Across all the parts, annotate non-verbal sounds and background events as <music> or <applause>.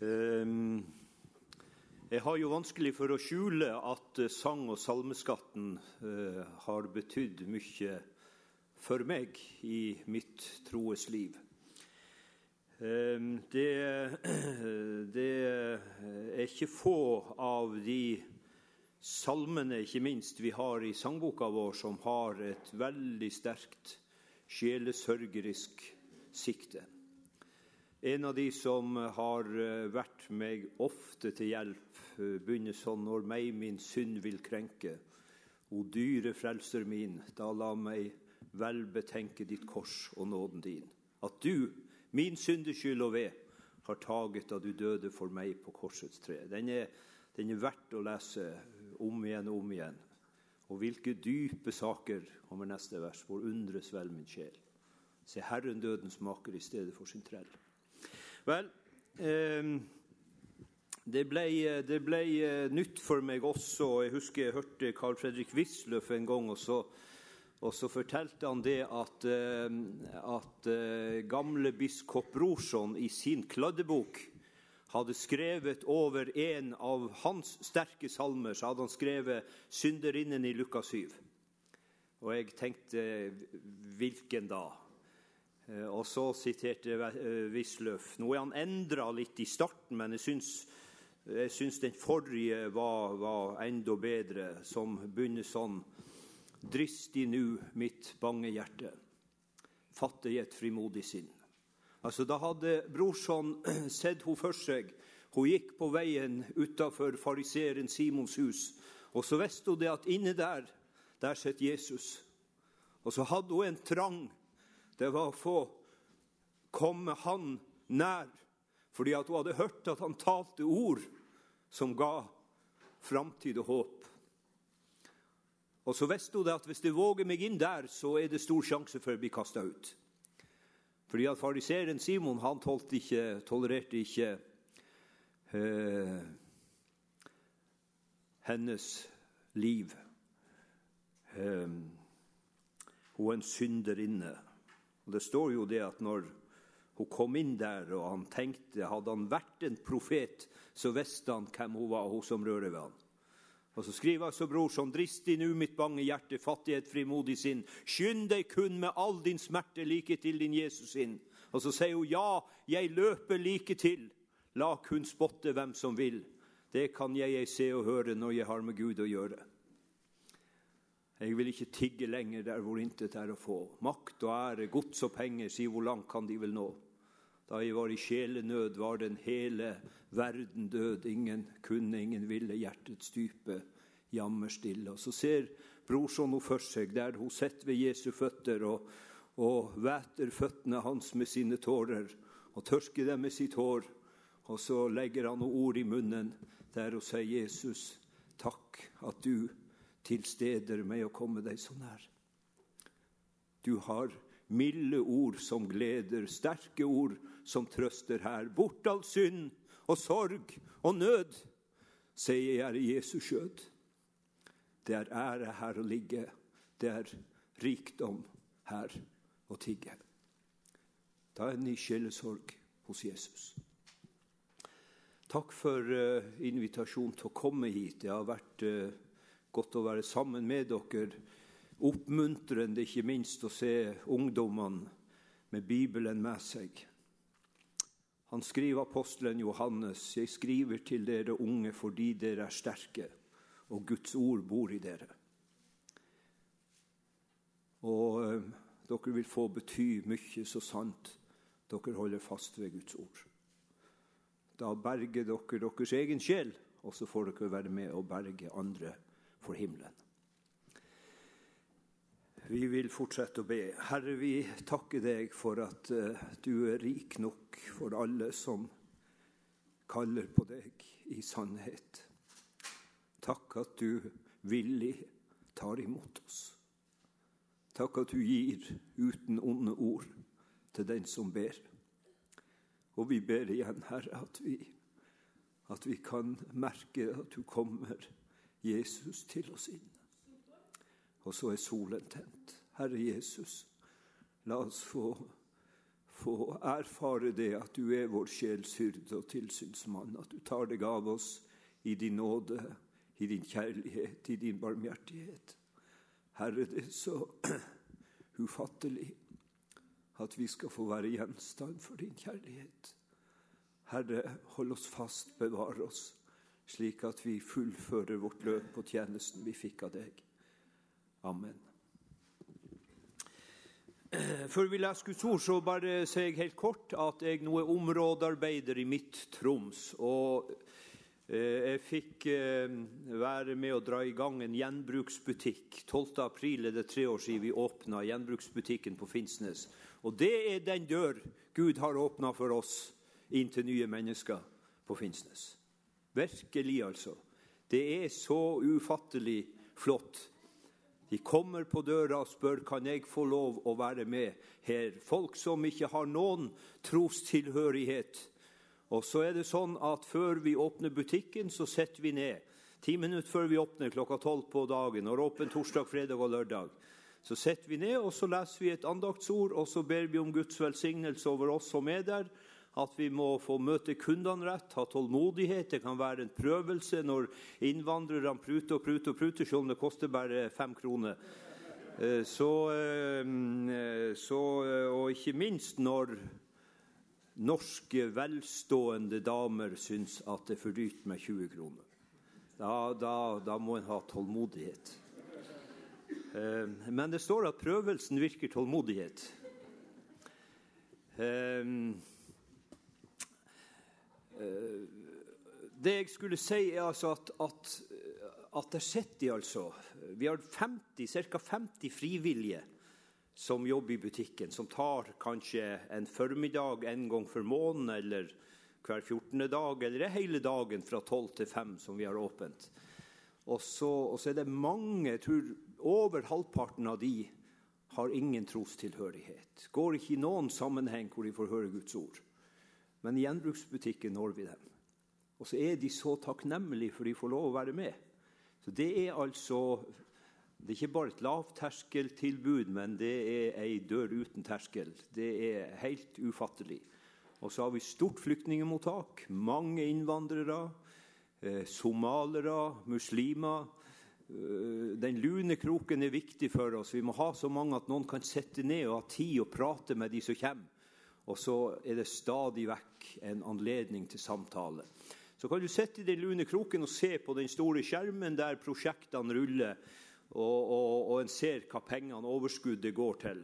Ehm, jeg har jo vanskelig for å skjule at eh, sang- og salmeskatten eh, har betydd mye for meg i mitt troes liv. Ehm, det, <clears throat> det er ikke få av de salmene, ikke minst, vi har i sangboka vår, som har et veldig sterkt sjelesørgerisk sikte. En av de som har eh, vært meg ofte til hjelp, eh, begynner sånn når meg min synd vil krenke. O dyre frelser min, da la meg vel betenke ditt kors og nåden din. At du, min syndeskyld og ved, har taget da du døde for meg på korsets tre. Den er, den er verdt å lese om igjen og om igjen. Og hvilke dype saker, kommer neste vers, hvor undres vel min sjel. Se Herren døden smaker i stedet for sin trell. Vel, eh, det ble, det ble, eh, nytt for meg også. Jeg husker jeg hørte Carl Fredrik Wisløff en gang. og så, og så fortalte han det at, eh, at gamle biskop Brorson i sin kladdebok hadde skrevet over en av hans sterke salmer, så hadde han skrevet 'Synderinnen i Lukas 7'. Og jeg tenkte hvilken da? Eh, og så siterte eh, Wisløff. Nå er han endra litt i starten, men jeg syns, jeg syns den forrige var, var enda bedre, som begynner sånn Dristig nu mitt bange hjerte, Fattig i et frimodig sinn. Altså, Da hadde brorson <clears throat> sett hun for seg. Hun gikk på veien utafor fariseeren Simons hus. Og så visste hun det at inne der, der sitter Jesus. Og så hadde hun en trang det var å få komme han nær, fordi at hun hadde hørt at han talte ord som ga framtid og håp. Og så visste hun at hvis jeg våger meg inn der, så er det stor sjanse for å bli kasta ut. Fordi at fariseeren Simon han ikke, tolererte ikke eh, hennes liv. Eh, hun er en synderinne. Og Det står jo det at når hun kom inn der, og han tenkte Hadde han vært en profet, så visste han hvem hun var, hun som rører ved han. Og Så skriver altså brorson, dristig nu mitt bange hjerte, fattighet, frimodig sinn. Skynd deg kun med all din smerte like til din Jesus inn. Og så sier hun, ja, jeg løper like til. La kun spotte hvem som vil. Det kan jeg se og høre når jeg har med Gud å gjøre. Jeg vil ikke tigge lenger der hvor intet er å få. Makt og ære, gods og penger, si hvor langt kan de vel nå? Da jeg var i sjelenød, var den hele verden død. Ingen kunne, ingen ville hjertets dype jammerstille. Og så ser brorson henne for seg der hun sitter ved Jesu føtter og, og væter føttene hans med sine tårer og tørker dem med sitt hår. Og så legger han noen ord i munnen der hun sier, 'Jesus, takk at du til steder med å komme deg så nær. Du har milde ord som gleder, sterke ord som trøster her. Bort all synd og sorg og nød, sier jeg i Jesu skjød. Det er ære her å ligge, det er rikdom her å tigge. Da er en ny sjelesorg hos Jesus. Takk for uh, invitasjonen til å komme hit. Det har vært uh, Godt å være sammen med dere. Oppmuntrende, ikke minst, å se ungdommene med Bibelen med seg. Han skriver apostelen Johannes, jeg skriver til dere unge fordi dere er sterke, og Guds ord bor i dere. Og øh, dere vil få bety mye så sant dere holder fast ved Guds ord. Da berger dere deres egen sjel, og så får dere være med og berge andre for himmelen. Vi vil fortsette å be. Herre, vi takker deg for at uh, du er rik nok for alle som kaller på deg i sannhet. Takk at du villig tar imot oss. Takk at du gir uten onde ord til den som ber. Og vi ber igjen, Herre, at vi, at vi kan merke at du kommer Jesus til oss inn. Og så er solen tent. Herre Jesus, la oss få, få erfare det at du er vår sjels hyrde og tilsynsmann, at du tar deg av oss i din nåde, i din kjærlighet, i din barmhjertighet. Herre, det er så <clears throat> ufattelig at vi skal få være gjenstand for din kjærlighet. Herre, hold oss fast, bevar oss, slik at vi fullfører vårt løp på tjenesten vi fikk av deg. Amen. Før vi leser Guds ord, så bare sier jeg helt kort at jeg nå er områdearbeider i mitt Troms. Og eh, jeg fikk eh, være med å dra i gang en gjenbruksbutikk. 12. april er det tre år siden vi åpna gjenbruksbutikken på Finnsnes. Og det er den dør Gud har åpna for oss inn til nye mennesker på Finnsnes. Virkelig, altså. Det er så ufattelig flott de kommer på døra og spør kan jeg få lov å være med her. Folk som ikke har noen trostilhørighet. Og så er det sånn at Før vi åpner butikken, så setter vi ned. Ti minutter før vi åpner klokka tolv på dagen, og åpen torsdag, fredag og lørdag. Så setter vi ned og så leser vi et andaktsord og så ber vi om Guds velsignelse over oss som er der at vi må få møte kundene rett, ha tålmodighet. Det kan være en prøvelse når innvandrerne pruter og pruter og pruter, selv om det koster bare fem kroner. Eh, så, eh, så, eh, og ikke minst når norske, velstående damer syns at det er for dyrt med 20 kroner. Da, da, da må en ha tålmodighet. Men det står at prøvelsen virker tålmodighet. Eh, det jeg skulle si, er altså at, at, at der sitter altså Vi har 50, ca. 50 frivillige som jobber i butikken, som tar kanskje en formiddag en gang for måneden eller hver 14. dag, eller hele dagen fra 12 til 5 som vi har åpent. Og så, og så er det mange, jeg tror over halvparten av de har ingen trostilhørighet. Går ikke i noen sammenheng hvor de får høre Guds ord. Men i gjenbruksbutikken når vi dem. Og så er de så takknemlige for de får lov å være med. Så det er altså det er ikke bare et lavterskeltilbud, men det er ei dør uten terskel. Det er helt ufattelig. Og så har vi stort flyktningemottak. Mange innvandrere. Eh, somalere, muslimer. Eh, den lune kroken er viktig for oss. Vi må ha så mange at noen kan sette ned og ha tid og prate med de som kommer. Og så er det stadig vekk en anledning til samtale. Så kan du sitte i den lune kroken og se på den store skjermen der prosjektene ruller, og, og, og en ser hva pengene overskuddet går til.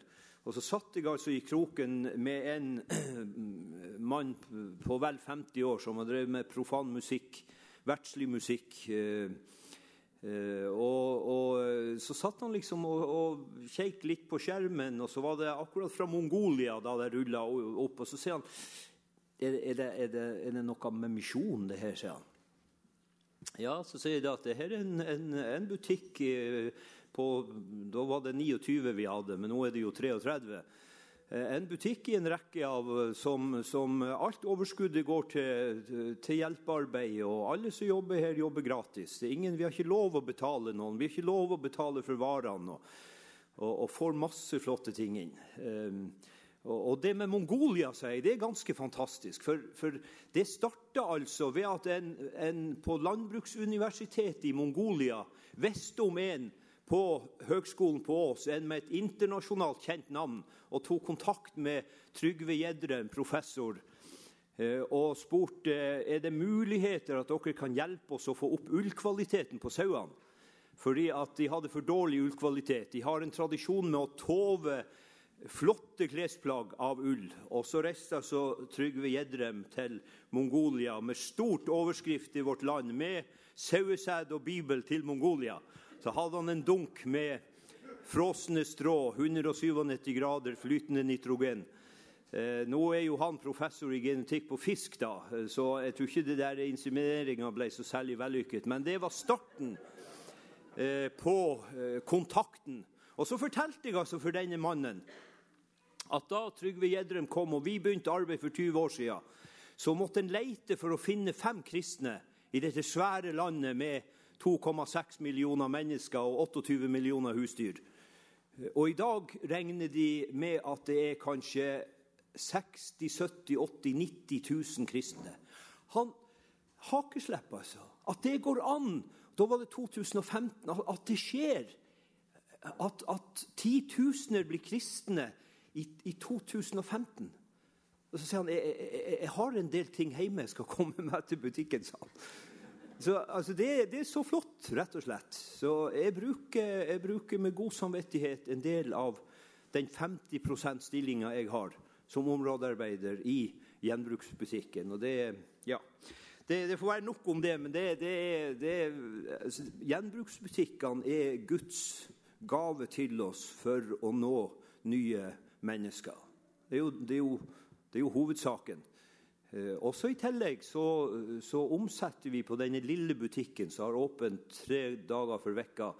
Og Så satt jeg altså i kroken med en <clears throat> mann på vel 50 år som har drevet med profan musikk, verdslig musikk. Eh, Uh, og, og, Så satt han liksom og, og kjekk litt på skjermen, og så var det akkurat fra Mongolia da det rulla opp. Og så sier han er, er, det, er, det, er det, noe med misjon, det her, sier han. Ja, så sier de at det her er en, en, en butikk eh, på Da var det 29 vi hadde, men nå er det jo 33. Eh, en butikk i en rekke av eh, som, som alt overskuddet går til, til, hjelpearbeid. Og alle som jobber her, jobber gratis. Ingen, vi har ikke lov å betale noen. Vi har ikke lov å betale for varene. Og, og, og får masse flotte ting inn. Um, og, og det med Mongolia sier, det er ganske fantastisk. For, for det starta altså ved at en, en på landbruksuniversitetet i Mongolia visste om en på Høgskolen på Ås, en med et internasjonalt kjent navn, og tok kontakt med Trygve Gjedrem, professor, eh, og spurte er det muligheter at dere kan hjelpe oss å få opp ullkvaliteten på sauene. Fordi at de hadde for dårlig ullkvalitet. De har en tradisjon med å tove flotte klesplagg av ull. Og så reiste altså Trygve Gjedrem til Mongolia med stort overskrift i Vårt Land med sauesæd og bibel til Mongolia så hadde han en dunk med frosne strå, 197 grader flytende nitrogen. Eh, nå er jo han professor i genetikk på fisk, da, så jeg tror ikke det der insemineringa ble så særlig vellykket. Men det var starten eh, på eh, kontakten. Og så fortalte jeg altså for denne mannen at da Trygve Gjedrem kom og vi begynte arbeid for 20 år siden, så måtte en leite for å finne fem kristne i dette svære landet med 2,6 millioner mennesker og 28 millioner husdyr. Og I dag regner de med at det er kanskje 60 70 80 90 000 kristne. Han hakeslepp, altså. At det går an. Da var det 2015. At det skjer. At, at titusener blir kristne i, i 2015. Og så sier han jeg, jeg, jeg, har en del ting hjemme jeg skal komme med til butikken. sa han. Så, altså, det, det, er så flott, rett og slett. Så jeg bruker, jeg bruker med god samvittighet en del av den 50 %-stillinga jeg har som områdearbeider i gjenbruksbutikken. Og det, ja, det, det får være nok om det, men altså, gjenbruksbutikkene er Guds gave til oss for å nå nye mennesker. Det er jo, er jo, er jo hovedsaken. Eh, også I tillegg så, så, omsetter vi på denne lille butikken som har åpent tre dager for vekka.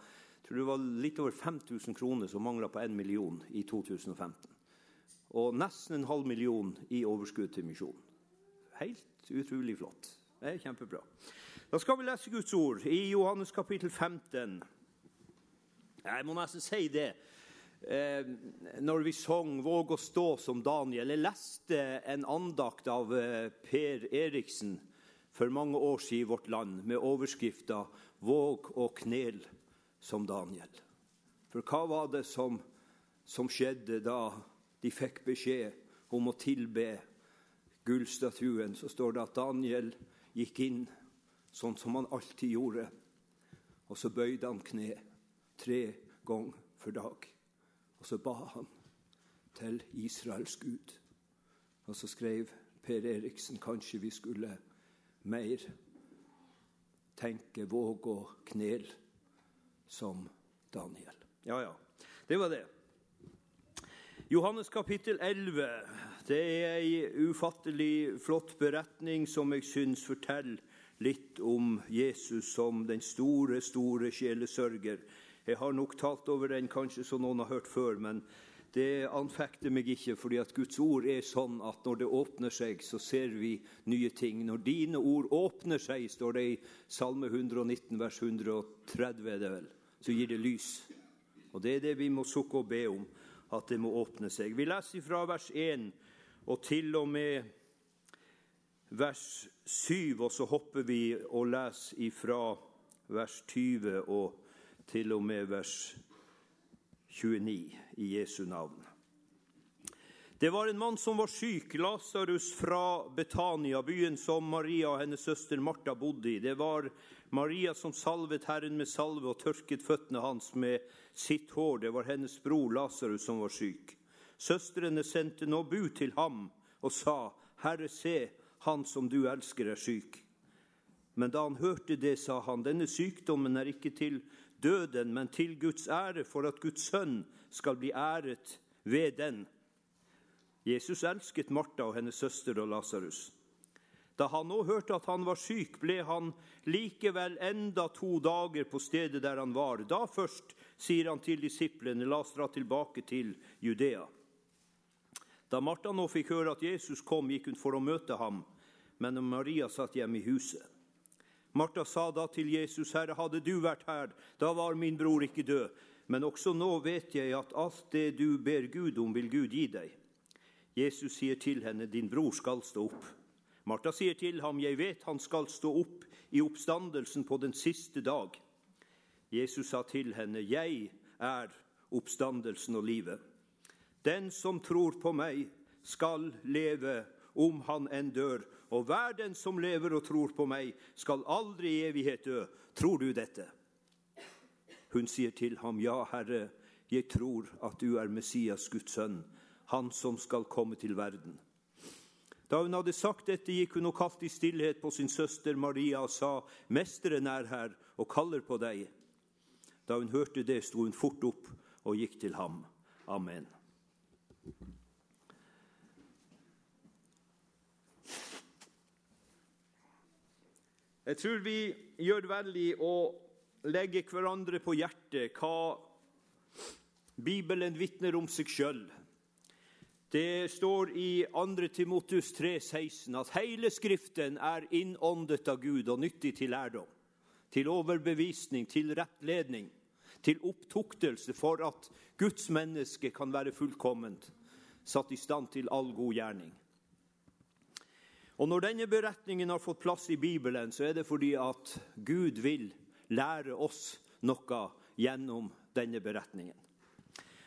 Tror det var litt over 5000 kroner som mangla på 1 million i 2015. Og nesten en halv million i overskudd til misjonen. Helt utrolig flott. Det er kjempebra. Da skal vi lese Guds ord i Johannes kapittel 15. Jeg må nesten si det eh, når vi sang 'Våg å stå som Daniel'. Jeg leste en andakt av eh, Per Eriksen for mange år siden i Vårt Land med overskrifta 'Våg å knel som Daniel'. For hva var det som, som skjedde da de fikk beskjed om å tilbe gullstatuen? Så står det at Daniel gikk inn sånn som han alltid gjorde, og så bøyde han kne tre ganger for dag. Og så ba han til Israels Gud. Og så skrev Per Eriksen kanskje vi skulle mer tenke, våge og knel som Daniel. Ja, ja. Det var det. Johannes kapittel 11 det er ei ufattelig flott beretning som jeg syns forteller litt om Jesus som den store, store sjelesørger jeg har nok talt over den kanskje som noen har hørt før, men det anfekter meg ikke, fordi at Guds ord er sånn at når det åpner seg, så ser vi nye ting. Når dine ord åpner seg, står det i Salme 119, vers 130, er det vel, så gir det lys. Og det er det vi må sukke og be om, at det må åpne seg. Vi leser fra vers 1 og til og med vers 7, og så hopper vi og leser ifra vers 20 og til og med vers 29 i Jesu navn. Det var en mann som var syk, Lasarus fra Betania, byen som Maria og hennes søster Martha bodde i. Det var Maria som salvet Herren med salve og tørket føttene hans med sitt hår. Det var hennes bror Lasarus som var syk. Søstrene sendte nå bud til ham og sa, Herre, se, han som du elsker, er syk. Men da han hørte det, sa han, denne sykdommen er ikke til døden, men til Guds ære, for at Guds sønn skal bli æret ved den. Jesus elsket Martha og hennes søster og Lasarus. Da han nå hørte at han var syk, ble han likevel enda to dager på stedet der han var. Da først sier han til disiplene, la oss dra tilbake til Judea. Da Martha nå fikk høre at Jesus kom, gikk hun for å møte ham, men Maria satt hjemme i huset. Martha sa da til Jesus, Herre, hadde du vært her, da var min bror ikke død. Men også nå vet jeg at alt det du ber Gud om, vil Gud gi deg. Jesus sier til henne, din bror skal stå opp. Martha sier til ham, jeg vet han skal stå opp i oppstandelsen på den siste dag. Jesus sa til henne, jeg er oppstandelsen og livet. Den som tror på meg, skal leve om han enn dør. Og hver den som lever og tror på meg, skal aldri i evighet dø. Tror du dette? Hun sier til ham, Ja, Herre, jeg tror at du er Messias, Guds sønn, han som skal komme til verden. Da hun hadde sagt dette, gikk hun og kalte i stillhet på sin søster Maria og sa, Mesteren er her og kaller på deg. Da hun hørte det, sto hun fort opp og gikk til ham. Amen. Jeg tror vi gjør vel i å legge hverandre på hjertet hva Bibelen vitner om seg sjøl. Det står i 2. Timotus 3,16 at hele Skriften er innåndet av Gud og nyttig til lærdom, til overbevisning, til rettledning, til opptuktelse for at Guds menneske kan være fullkomment, satt i stand til all god gjerning. Og Når denne beretningen har fått plass i Bibelen, så er det fordi at Gud vil lære oss noe gjennom denne beretningen.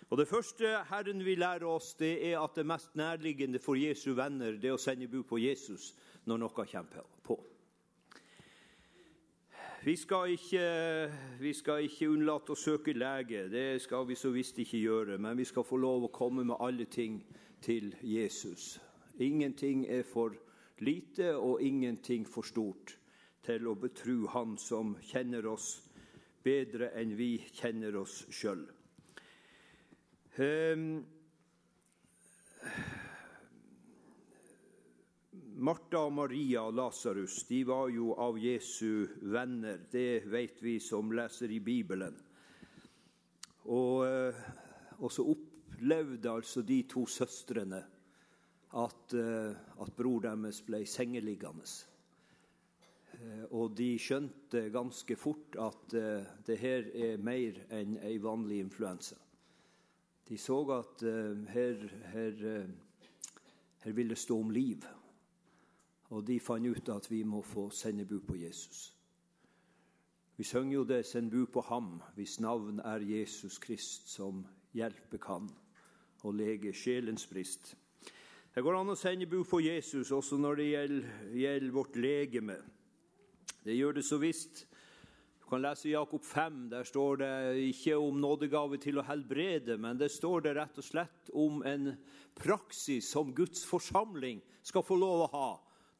Og Det første Herren vil lære oss, det er at det mest nærliggende for Jesu venner det er å sende bud på Jesus når noe kommer på. Vi skal, ikke, vi ikke unnlate å søke lege, det skal vi så visst ikke gjøre. Men vi skal få lov å komme med alle ting til Jesus. Ingenting er for lite og ingenting for stort til å betru Han som kjenner oss bedre enn vi kjenner oss sjøl. Ehm, Martha og Maria og Lasarus var jo av Jesu venner. Det vet vi som leser i Bibelen. Og, eh, og så opplevde altså de to søstrene at, eh, at bror deres ble sengeliggende. Eh, og de skjønte ganske fort at uh, det her er mer enn ei vanlig influensa. De så at her, her, her vil det stå om liv. Og de fant ut at vi må få sende bud på Jesus. Vi synger jo det 'Send bud på ham', hvis navn er Jesus Krist, som hjelpe kan og lege sjelens brist. Det går an å sende bud på Jesus også når det gjelder, gjelder vårt legeme. Det gjør det så visst. Du kan lese Jakob 5. Der står det ikke om nådegave til å helbrede, men det står det rett og slett om en praksis som Guds forsamling skal få lov å ha.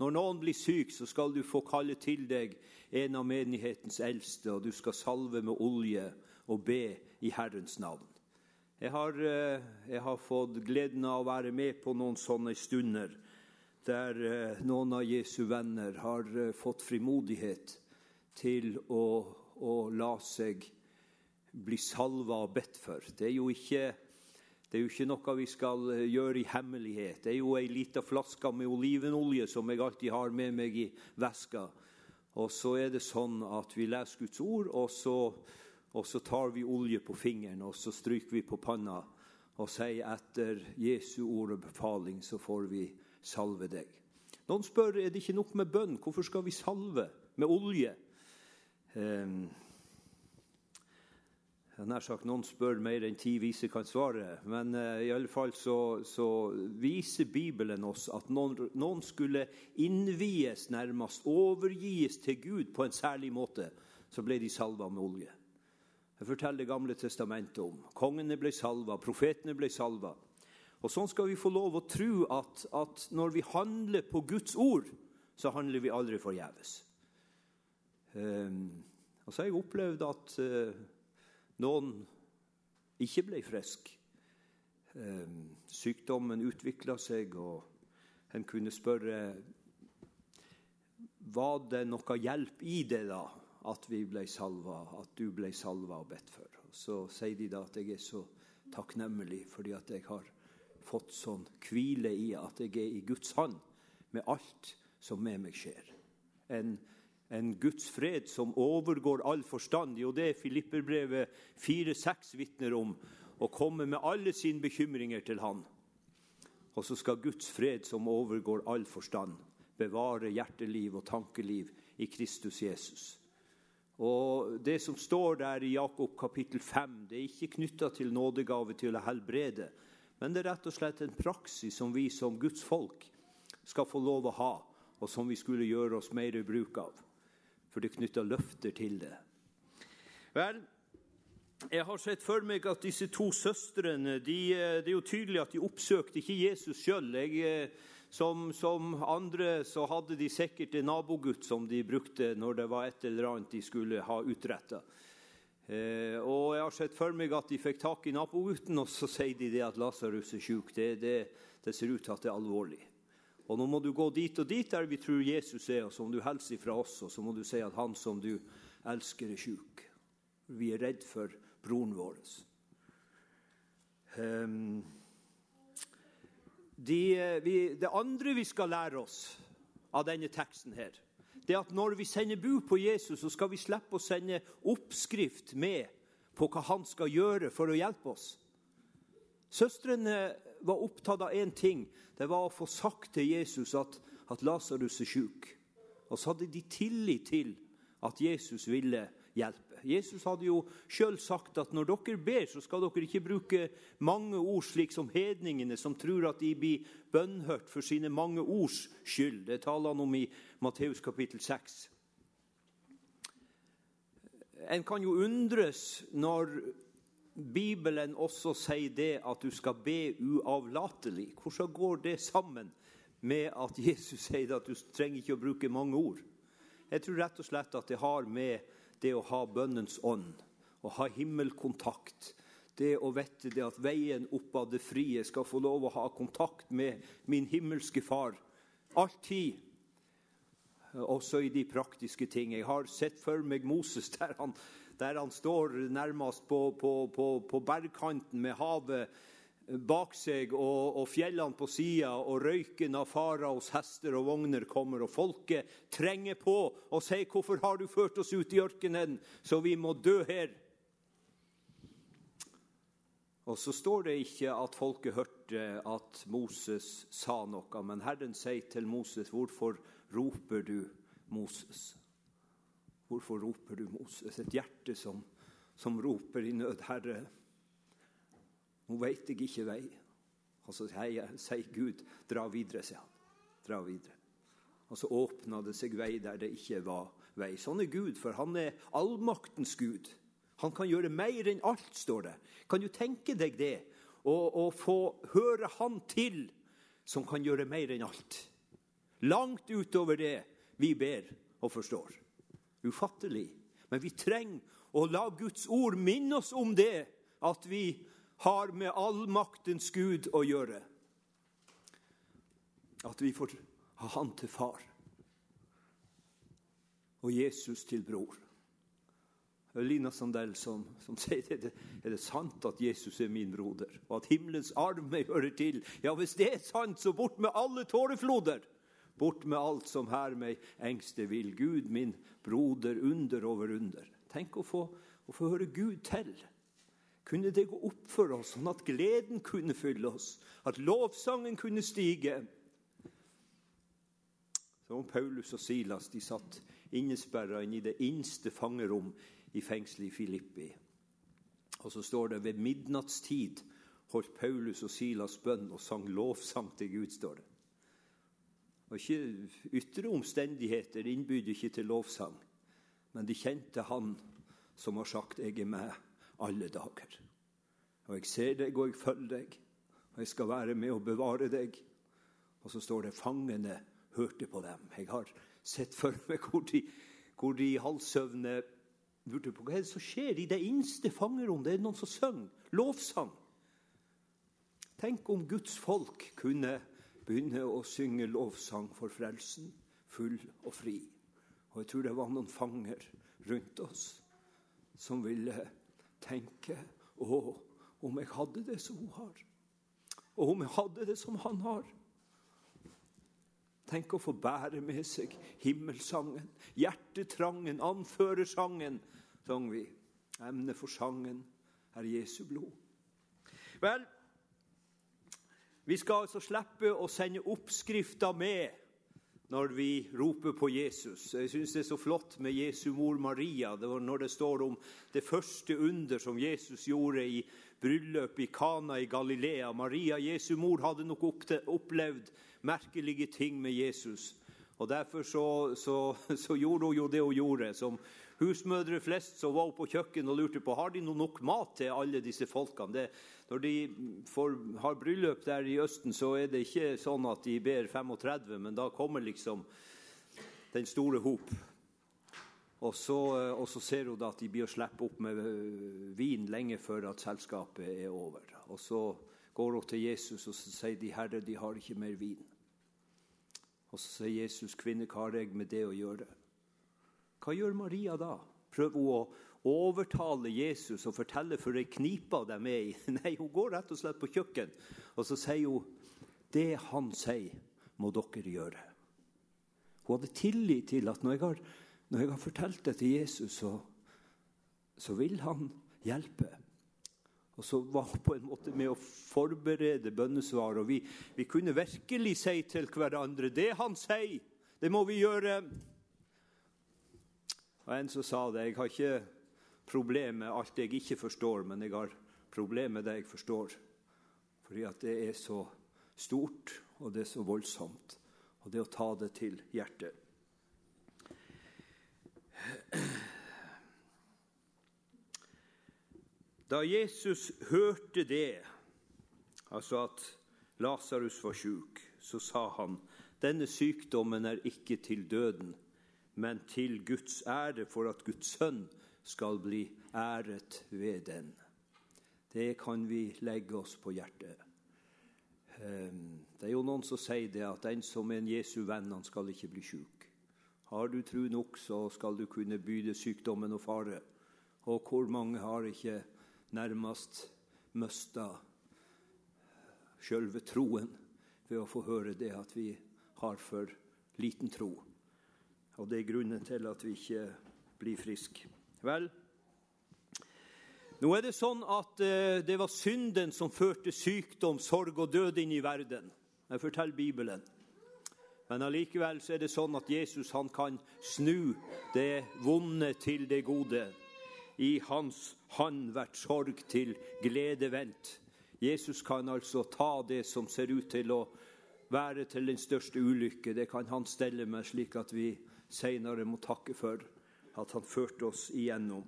Når noen blir syk, så skal du få kalle til deg en av menighetens eldste, og du skal salve med olje og be i Herrens navn. Jeg har, eh, jeg har, fått gleden av å være med på noen sånne stunder der eh, noen av Jesu venner har eh, fått frimodighet til å, å la seg bli salva og bedt for. Det er, ikke, det er jo ikke noe vi skal gjøre i hemmelighet. Det er jo ei lita flaske med olivenolje som jeg alltid har med meg i veska. Og så er det sånn at vi leser Guds ord, og så og så tar vi olje på fingeren og så stryker vi på panna og sier etter Jesu ord og befaling, så får vi salve deg. Noen spør er det ikke nok med bønn. Hvorfor skal vi salve med olje? Um, nær sagt Noen spør mer enn ti vise kan svare. Men uh, i alle fall så, så, viser Bibelen oss at noen, noen skulle innvies, nærmest overgis til Gud på en særlig måte. Så ble de salva med olje. Det forteller Det gamle testamentet om. Kongene ble salva, profetene ble salva. Og Sånn skal vi få lov å tro at, at når vi handler på Guds ord, så handler vi aldri forgjeves. Um, og så har jeg opplevd at uh, noen ikke ble friske. Um, sykdommen utvikla seg, og en kunne spørre var det noe hjelp i det da at vi ble salva, at du ble salva og bedt for. Så sier de da at jeg er så takknemlig fordi at jeg har fått sånn hvile i at jeg er i Guds hånd med alt som med meg skjer. En, en Guds fred som overgår all forstand. Jo, det er Filipperbrevet 4-6 vitner om. Å komme med alle sine bekymringer til Han. Og så skal Guds fred, som overgår all forstand, bevare hjerteliv og tankeliv i Kristus Jesus. Og Det som står der i Jakob kapittel 5, det er ikke knytta til nådegave til å helbrede, men det er rett og slett en praksis som vi som Guds folk skal få lov å ha, og som vi skulle gjøre oss mer i bruk av. For det knytter løfter til det. Vel, jeg har sett for meg at disse to søstrene de, Det er jo tydelig at de oppsøkte ikke Jesus sjøl. Som, som, andre så hadde de sikkert en nabogutt som de brukte når det var et eller annet de skulle ha utretta. Eh, og jeg har sett for meg at de fikk tak i nabogutten, og så sier de det at Lasarus er syk. Det, det, det, ser ut til at det er alvorlig. Og nå må du gå dit og dit der vi tror Jesus er, og så må du hilse fra oss, og så må du si at han som du elsker, er syk. Vi er redd for broren vår. Um, de, vi, det andre vi skal lære oss av denne teksten, her, det er at når vi sender bud på Jesus, så skal vi slippe å sende oppskrift med på hva han skal gjøre for å hjelpe oss. Søstrene var opptatt av én ting. Det var å få sagt til Jesus at, at Lasarus er syk. Og så hadde de tillit til at Jesus ville hjelpe. Jesus hadde jo sjøl sagt at når dere ber, så skal dere ikke bruke mange ord slik som hedningene, som tror at de blir bønnhørt for sine mange ords skyld. Det taler han om i Matteus kapittel 6. En kan jo undres når Bibelen også sier det at du skal be uavlatelig. Hvordan går det sammen med at Jesus sier at du trenger ikke å bruke mange ord? Jeg tror rett og slett at det har med det å ha bønnens ånd, å ha himmelkontakt, det å vite det at veien opp av det frie skal få lov å ha kontakt med min himmelske Far. Alltid. Også i de praktiske ting. Jeg har sett for meg Moses der han, der han står nærmest på, på, på, på bergkanten med havet bak seg og, og fjellene på sida, og røyken av faraos hester og vogner kommer, og folket trenger på og sier 'Hvorfor har du ført oss ut i ørkenen, så vi må dø her?' Og så står det ikke at folket hørte at Moses sa noe, men Herren sier til Moses, 'Hvorfor roper du, Moses?' Hvorfor roper du, Moses? Et hjerte som, som roper i nød, Herre. Nå veit jeg ikke vei. Og så sier Gud, dra videre, sier han. Dra videre. Og så åpna det seg vei der det ikke var vei. Sånn er Gud, for han er allmaktens Gud. Han kan gjøre mer enn alt, står det. Kan du tenke deg det? Å få høre Han til, som kan gjøre mer enn alt. Langt utover det vi ber og forstår. Ufattelig. Men vi trenger å la Guds ord minne oss om det, at vi har med allmaktens Gud å gjøre. At vi får ha Han til far og Jesus til bror. Lina Sandell som, som sier er det, er det sant at Jesus er min broder, og at himmelens arm meg hører til. Ja, hvis det er sant, så bort med alle tårefloder! Bort med alt som her meg engste vil. Gud, min broder, under over under. Tenk å få, å få høre Gud til kunne det gå opp for oss, sånn at gleden kunne fylle oss, at lovsangen kunne stige. Som Paulus og Silas de satt innesperra inne i det innste fangerom i fengselet i Filippi. Og så står det ved midnattstid holdt Paulus og Silas bønn og sang lovsang til Gud. står det. Og ikke Ytre omstendigheter innbydde ikke til lovsang, men de kjente Han som har sagt 'Jeg er med' alle dager. Og jeg ser deg, og jeg følger deg, og jeg skal være med og bevare deg. Og så står det fangene hørte på dem. Jeg har sett for meg hvor de, hvor de halvsøvne lurte på hva er det som skjer i det innste fangerom. Det er noen som synger lovsang. Tenk om Guds folk kunne begynne å synge lovsang for frelsen, full og fri. Og jeg tror det var noen fanger rundt oss som ville tenke Å, om jeg hadde det som hun har. Og om jeg hadde det som han har. Tenk å få bære med seg himmelsangen, hjertetrangen, anførersangen, sang vi. Emnet for sangen er Jesu blod. Vel, vi skal altså slippe å sende oppskrifta med når vi roper på Jesus. Jeg syns det er så flott med Jesu mor Maria. Det var når det står om det første under som Jesus gjorde i bryllupet i Kana i Galilea. Maria, Jesu mor, hadde nok opplevd merkelige ting med Jesus. Og Derfor så, så, så, gjorde hun jo det hun gjorde. Som husmødre flest så var hun på kjøkkenet og lurte på har de nok mat til alle disse folkene. Det, når de får, har bryllup der i Østen, så er det ikke sånn at de ber 35, men da kommer liksom den store hop. Og så, og så ser hun da at de blir å slippe opp med øh, vin lenge før at selskapet er over. Og så går hun til Jesus og sier de, 'Herre, de har ikke mer vin'. Og så sier Jesus, 'Kvinne, hva har jeg med det å gjøre?' Hva gjør Maria da? Prøver hun å overtale Jesus og fortelle for ei knipe de er i? <laughs> Nei, hun går rett og slett på kjøkken og så sier hun, 'Det han sier, må dere gjøre'. Hun hadde tillit til at når jeg har, når jeg har fortalt det til Jesus, så, så vil han hjelpe. Og så var hun på en måte med å forberede bønnesvar. Og vi, vi kunne virkelig si til hverandre det han sier, det må vi gjøre. Og en som sa det, jeg har ikke problem med alt jeg ikke forstår, men jeg har problem med det jeg forstår. Fordi at det er så stort, og det er så voldsomt. Og det å ta det til hjertet. Da Jesus hørte det, altså at Lasarus var syk, så sa han denne sykdommen er ikke til døden, men til Guds ære, for at Guds sønn skal bli æret ved den. Det kan vi legge oss på hjertet. Ehm, det er jo noen som sier det at den som er en Jesu venn, han skal ikke bli syk. Har du tro nok, så skal du kunne byde sykdommen og fare. Og hvor mange har ikke nærmest mista sjølve troen ved å få høre det at vi har for liten tro. Og det er grunnen til at vi ikke blir friske. Vel, nå er det sånn at eh, det var synden som førte sykdom, sorg og død inn i verden. Jeg forteller Bibelen. Men allikevel er det sånn at Jesus han kan snu det vonde til det gode. I hans hand vært sorg til glede vendt. Jesus kan altså ta det som ser ut til å være til den største ulykke. Det kan han stelle med, slik at vi seinere må takke for at han førte oss igjennom.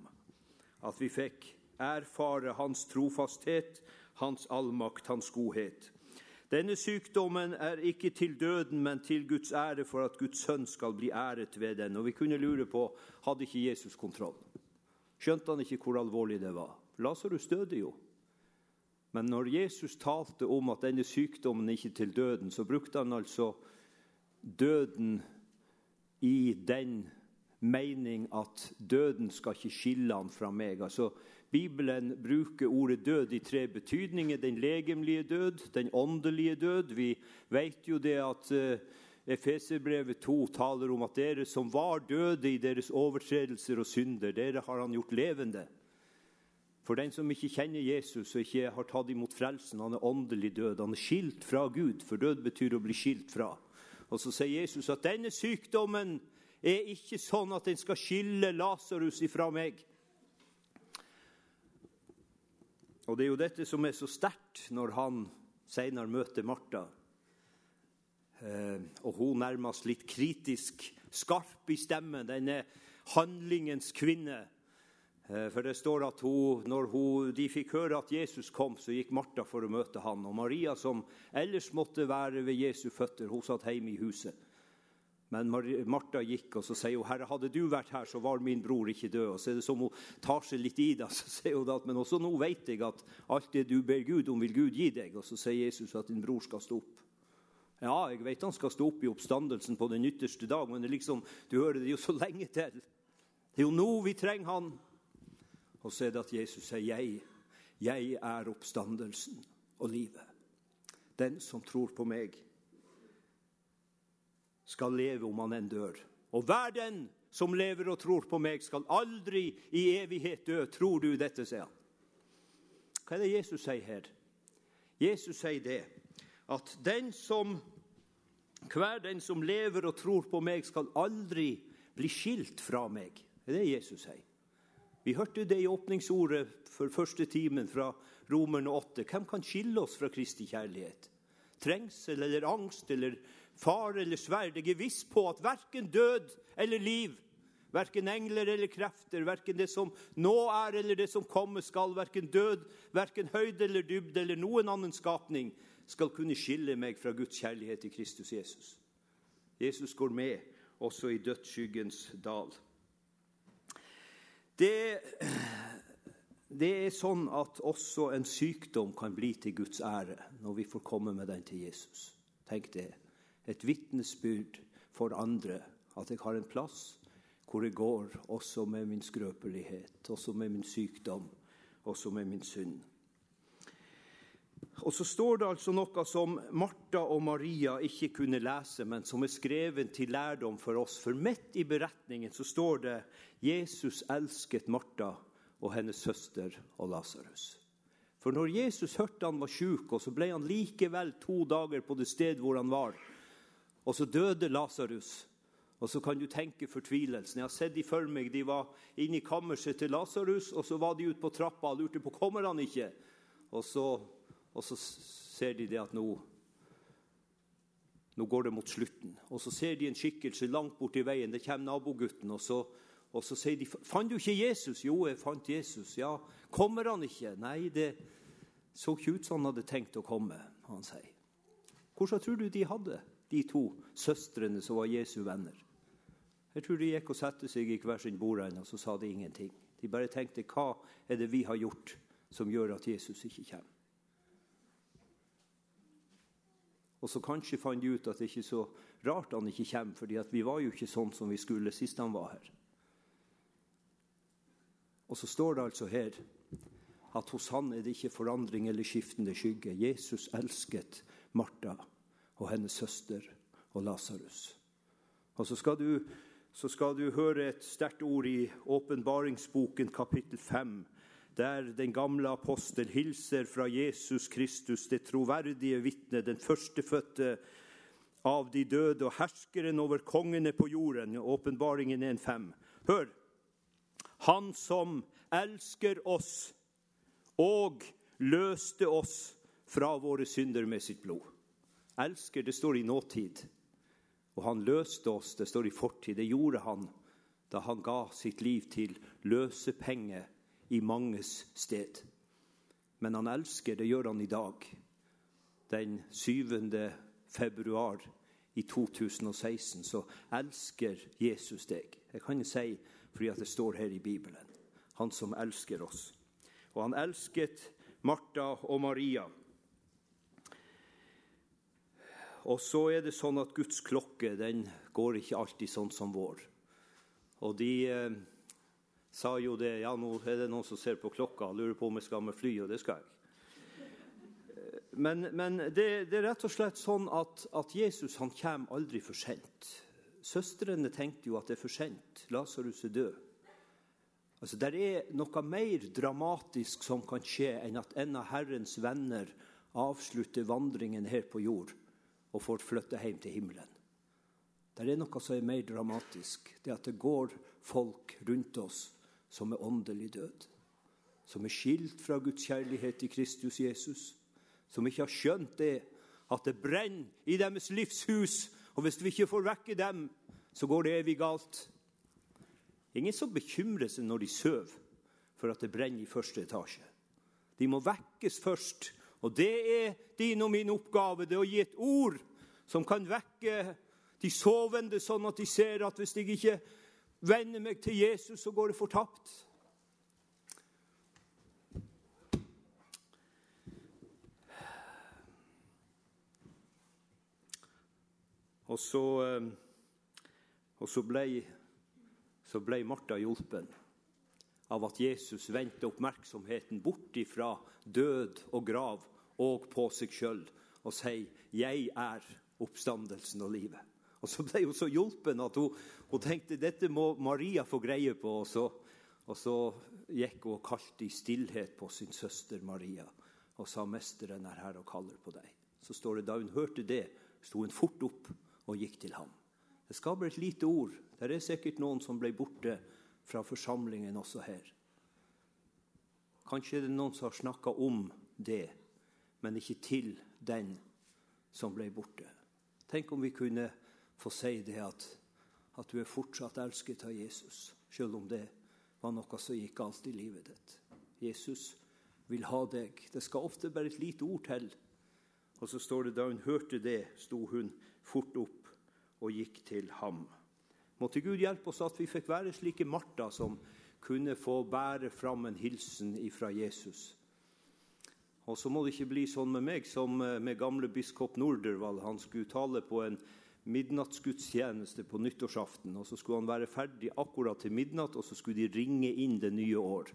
At vi fikk erfare hans trofasthet, hans allmakt, hans godhet. Denne sykdommen er ikke til døden, men til Guds ære, for at Guds sønn skal bli æret ved den. Og vi kunne lure på hadde ikke Jesus kontroll skjønte han ikke hvor alvorlig det var. Lasarus døde jo. Men når Jesus talte om at denne sykdommen ikke er til døden, så brukte han altså døden i den mening at døden skal ikke skille han fra meg. Altså, Bibelen bruker ordet død i tre betydninger. Den legemlige død, den åndelige død. Vi vet jo det at uh, Efeserbrevet 2 taler om at dere som var døde i deres overtredelser og synder, dere har han gjort levende. For den som ikke kjenner Jesus og ikke har tatt imot frelsen, han er åndelig død. Han er skilt fra Gud, for død betyr å bli skilt fra. Og så sier Jesus at denne sykdommen er ikke sånn at den skal skille Lasarus ifra meg. Og det er jo dette som er så sterkt når han senere møter Martha. Eh, og hun nærmest litt kritisk, skarp i stemmen, denne handlingens kvinne. Eh, for det står at hun, når hun, de fikk høre at Jesus kom, så gikk Martha for å møte han. Og Maria, som ellers måtte være ved Jesu føtter, hun satt hjemme i huset. Men Martha gikk, og så sier hun, 'Herre, hadde du vært her, så var min bror ikke død.' Og så er det som hun tar seg litt i det. <laughs> Så sier hun at, 'Men også nå vet jeg at alt det du ber Gud om, vil Gud gi deg.' Og så sier Jesus at din bror skal stå opp. Ja, jeg vet han skal stå opp i oppstandelsen på den ytterste dag, men liksom, du hører det jo så lenge til. Det er jo nå vi trenger han. Og så er det at Jesus sier, 'Jeg, jeg er oppstandelsen og livet'. Den som tror på meg, skal leve om han enn dør. Og hver den som lever og tror på meg, skal aldri i evighet dø. Tror du dette, sier han. Hva er det Jesus sier her? Jesus sier det at den som, hver den som lever og tror på meg, skal aldri bli skilt fra meg. Det er det Jesus sier. Vi hørte det i åpningsordet for første timen fra Romerne 8. Hvem kan skille oss fra Kristi kjærlighet? Trengsel eller angst eller fare eller sverd? Jeg er viss på at verken død eller liv, verken engler eller krefter, verken det som nå er eller det som kommer skal, verken død, verken høyde eller dybde eller noen annen skapning, skal kunne skille meg fra Guds kjærlighet i Kristus Jesus. Jesus går med også i dødsskyggens dal. Det, det, er sånn at også en sykdom kan bli til Guds ære når vi får komme med den til Jesus. Tenk det. Et vitnesbyrd for andre at jeg har en plass hvor jeg går også med min skrøpelighet, også med min sykdom, også med min synd. Og så står det altså noe som Martha og Maria ikke kunne lese, men som er skrevet til lærdom for oss. For midt i beretningen så står det Jesus elsket Martha og hennes søster og Lasarus. For når Jesus hørte han var sjuk, og så ble han likevel to dager på det sted hvor han var, og så døde Lasarus. Og så kan du tenke fortvilelsen. Jeg har sett de for meg. De var inne i kammerset til Lasarus, og så var de ute på trappa og lurte på kommer han ikke. Og så, og så ser de det at nå, nå går det mot slutten. Og så ser de en skikkelse langt borti veien. Det kommer nabogutten. Og så, og så sier de fant du ikke Jesus? Jo, jeg fant Jesus. Ja, kommer han ikke? Nei, det så ikke ut som han hadde tenkt å komme, han sier. Hvordan tror du de hadde, de to søstrene som var Jesu venner? Jeg tror de gikk og satte seg i hver sin bordende, og så sa de ingenting. De bare tenkte hva er det vi har gjort som gjør at Jesus ikke kommer? Og så kanskje fant de ut at det ikke er så rart han ikke kommer, fordi vi var jo ikke sånn som vi skulle sist han var her. Og så står det altså her at hos han er det ikke forandring eller skiftende skygge. Jesus elsket Martha og hennes søster og Lasarus. Og så skal du så skal du høre et sterkt ord i åpenbaringsboken kapittel 5, der den gamle apostel hilser fra Jesus Kristus, det troverdige vitne, den førstefødte av de døde og herskeren over kongene på jorden. Åpenbaringen 1.5. Hør! Han som elsker oss og løste oss fra våre synder med sitt blod. Elsker, det står i nåtid. Og han løste oss, det står i fortid. Det gjorde han da han ga sitt liv til løsepenge i manges sted. Men han elsker, det gjør han i dag. Den 7. februar i 2016 så elsker Jesus deg. Jeg kan si fordi det står her i Bibelen. Han som elsker oss. Og han elsket Martha og Maria. Og så er det sånn at Guds klokke den går ikke alltid sånn som vår. Og de eh, sa jo det Ja, nå er det noen som ser på klokka og lurer på om jeg skal med fly, og det skal jeg. Eh, men, men det, det, er rett og slett sånn at, at Jesus han kommer aldri for sent. Søstrene tenkte jo at det er for sent. Lasarus er død. Altså, Det er noe mer dramatisk som kan skje enn at en av Herrens venner avslutter vandringen her på jord og får flytte hjem til himmelen. Det er noe som er mer dramatisk. Det at det går folk rundt oss som er åndelig død. Som er skilt fra Guds kjærlighet i Kristus Jesus. Som ikke har skjønt det at det brenner i deres livshus. Og hvis vi ikke får vekke dem, så går det evig galt. Ingen som bekymrer seg når de sover for at det brenner i første etasje. De må vekkes først og det er din og min oppgave, det å gi et ord som kan vekke de sovende, sånn at de ser at hvis jeg ikke vender meg til Jesus, så går det fortapt. Og så, eh, og så ble, så ble Martha hjulpen av at Jesus vendte oppmerksomheten bort ifra død og grav og på seg sjøl og sier 'Jeg er oppstandelsen og livet'. Og Så ble hun så hjulpen at hun, hun tenkte dette må Maria få greie på. Og så, og så gikk hun og kalte i stillhet på sin søster Maria og sa 'Mesteren er her og kaller på deg'. Så står det da hun hørte det, sto hun fort opp og gikk til ham. Det skaper et lite ord. Det er sikkert noen som ble borte fra forsamlingen også her. Kanskje er det noen som har snakka om det men ikke til den som ble borte. Tenk om vi kunne få si det at, at du er fortsatt elsket av Jesus, selv om det var noe som gikk galt i livet ditt. Jesus vil ha deg. Det skal ofte bare et lite ord til. Og så står det da hun hørte det, sto hun fort opp og gikk til ham. Måtte Gud hjelpe oss at vi fikk være slike Martha som kunne få bære fram en hilsen fra Jesus og så må det ikke bli sånn med meg som eh, med gamle biskop Nordervall. Han skulle tale på en midnattsgudstjeneste på nyttårsaften. og Så skulle han være ferdig akkurat til midnatt, og så skulle de ringe inn det nye år.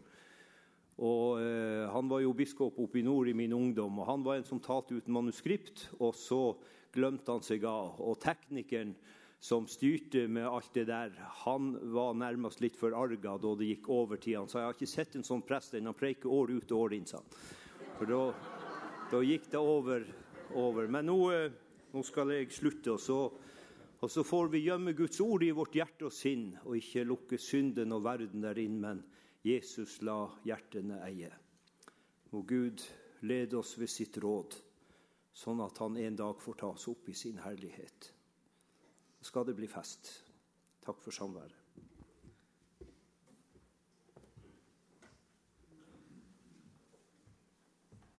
Og eh, Han var jo biskop oppe i nord i min ungdom, og han var en som talte uten manuskript. Og så glemte han seg av. Og teknikeren som styrte med alt det der, han var nærmest litt forarga da det gikk over tid. Han sa jeg har ikke sett en sånn prest enn han preiker år ut og år inn. sa han. For da, da gikk det over. over. Men nå, eh, nå, skal jeg slutte, og så, og så får vi gjemme Guds ord i vårt hjerte og sinn, og ikke lukke synden og verden der inn, men Jesus la hjertene eie. Må Gud lede oss ved sitt råd, sånn at han en dag får ta oss opp i sin herlighet. Skal det bli fest. Takk for samværet.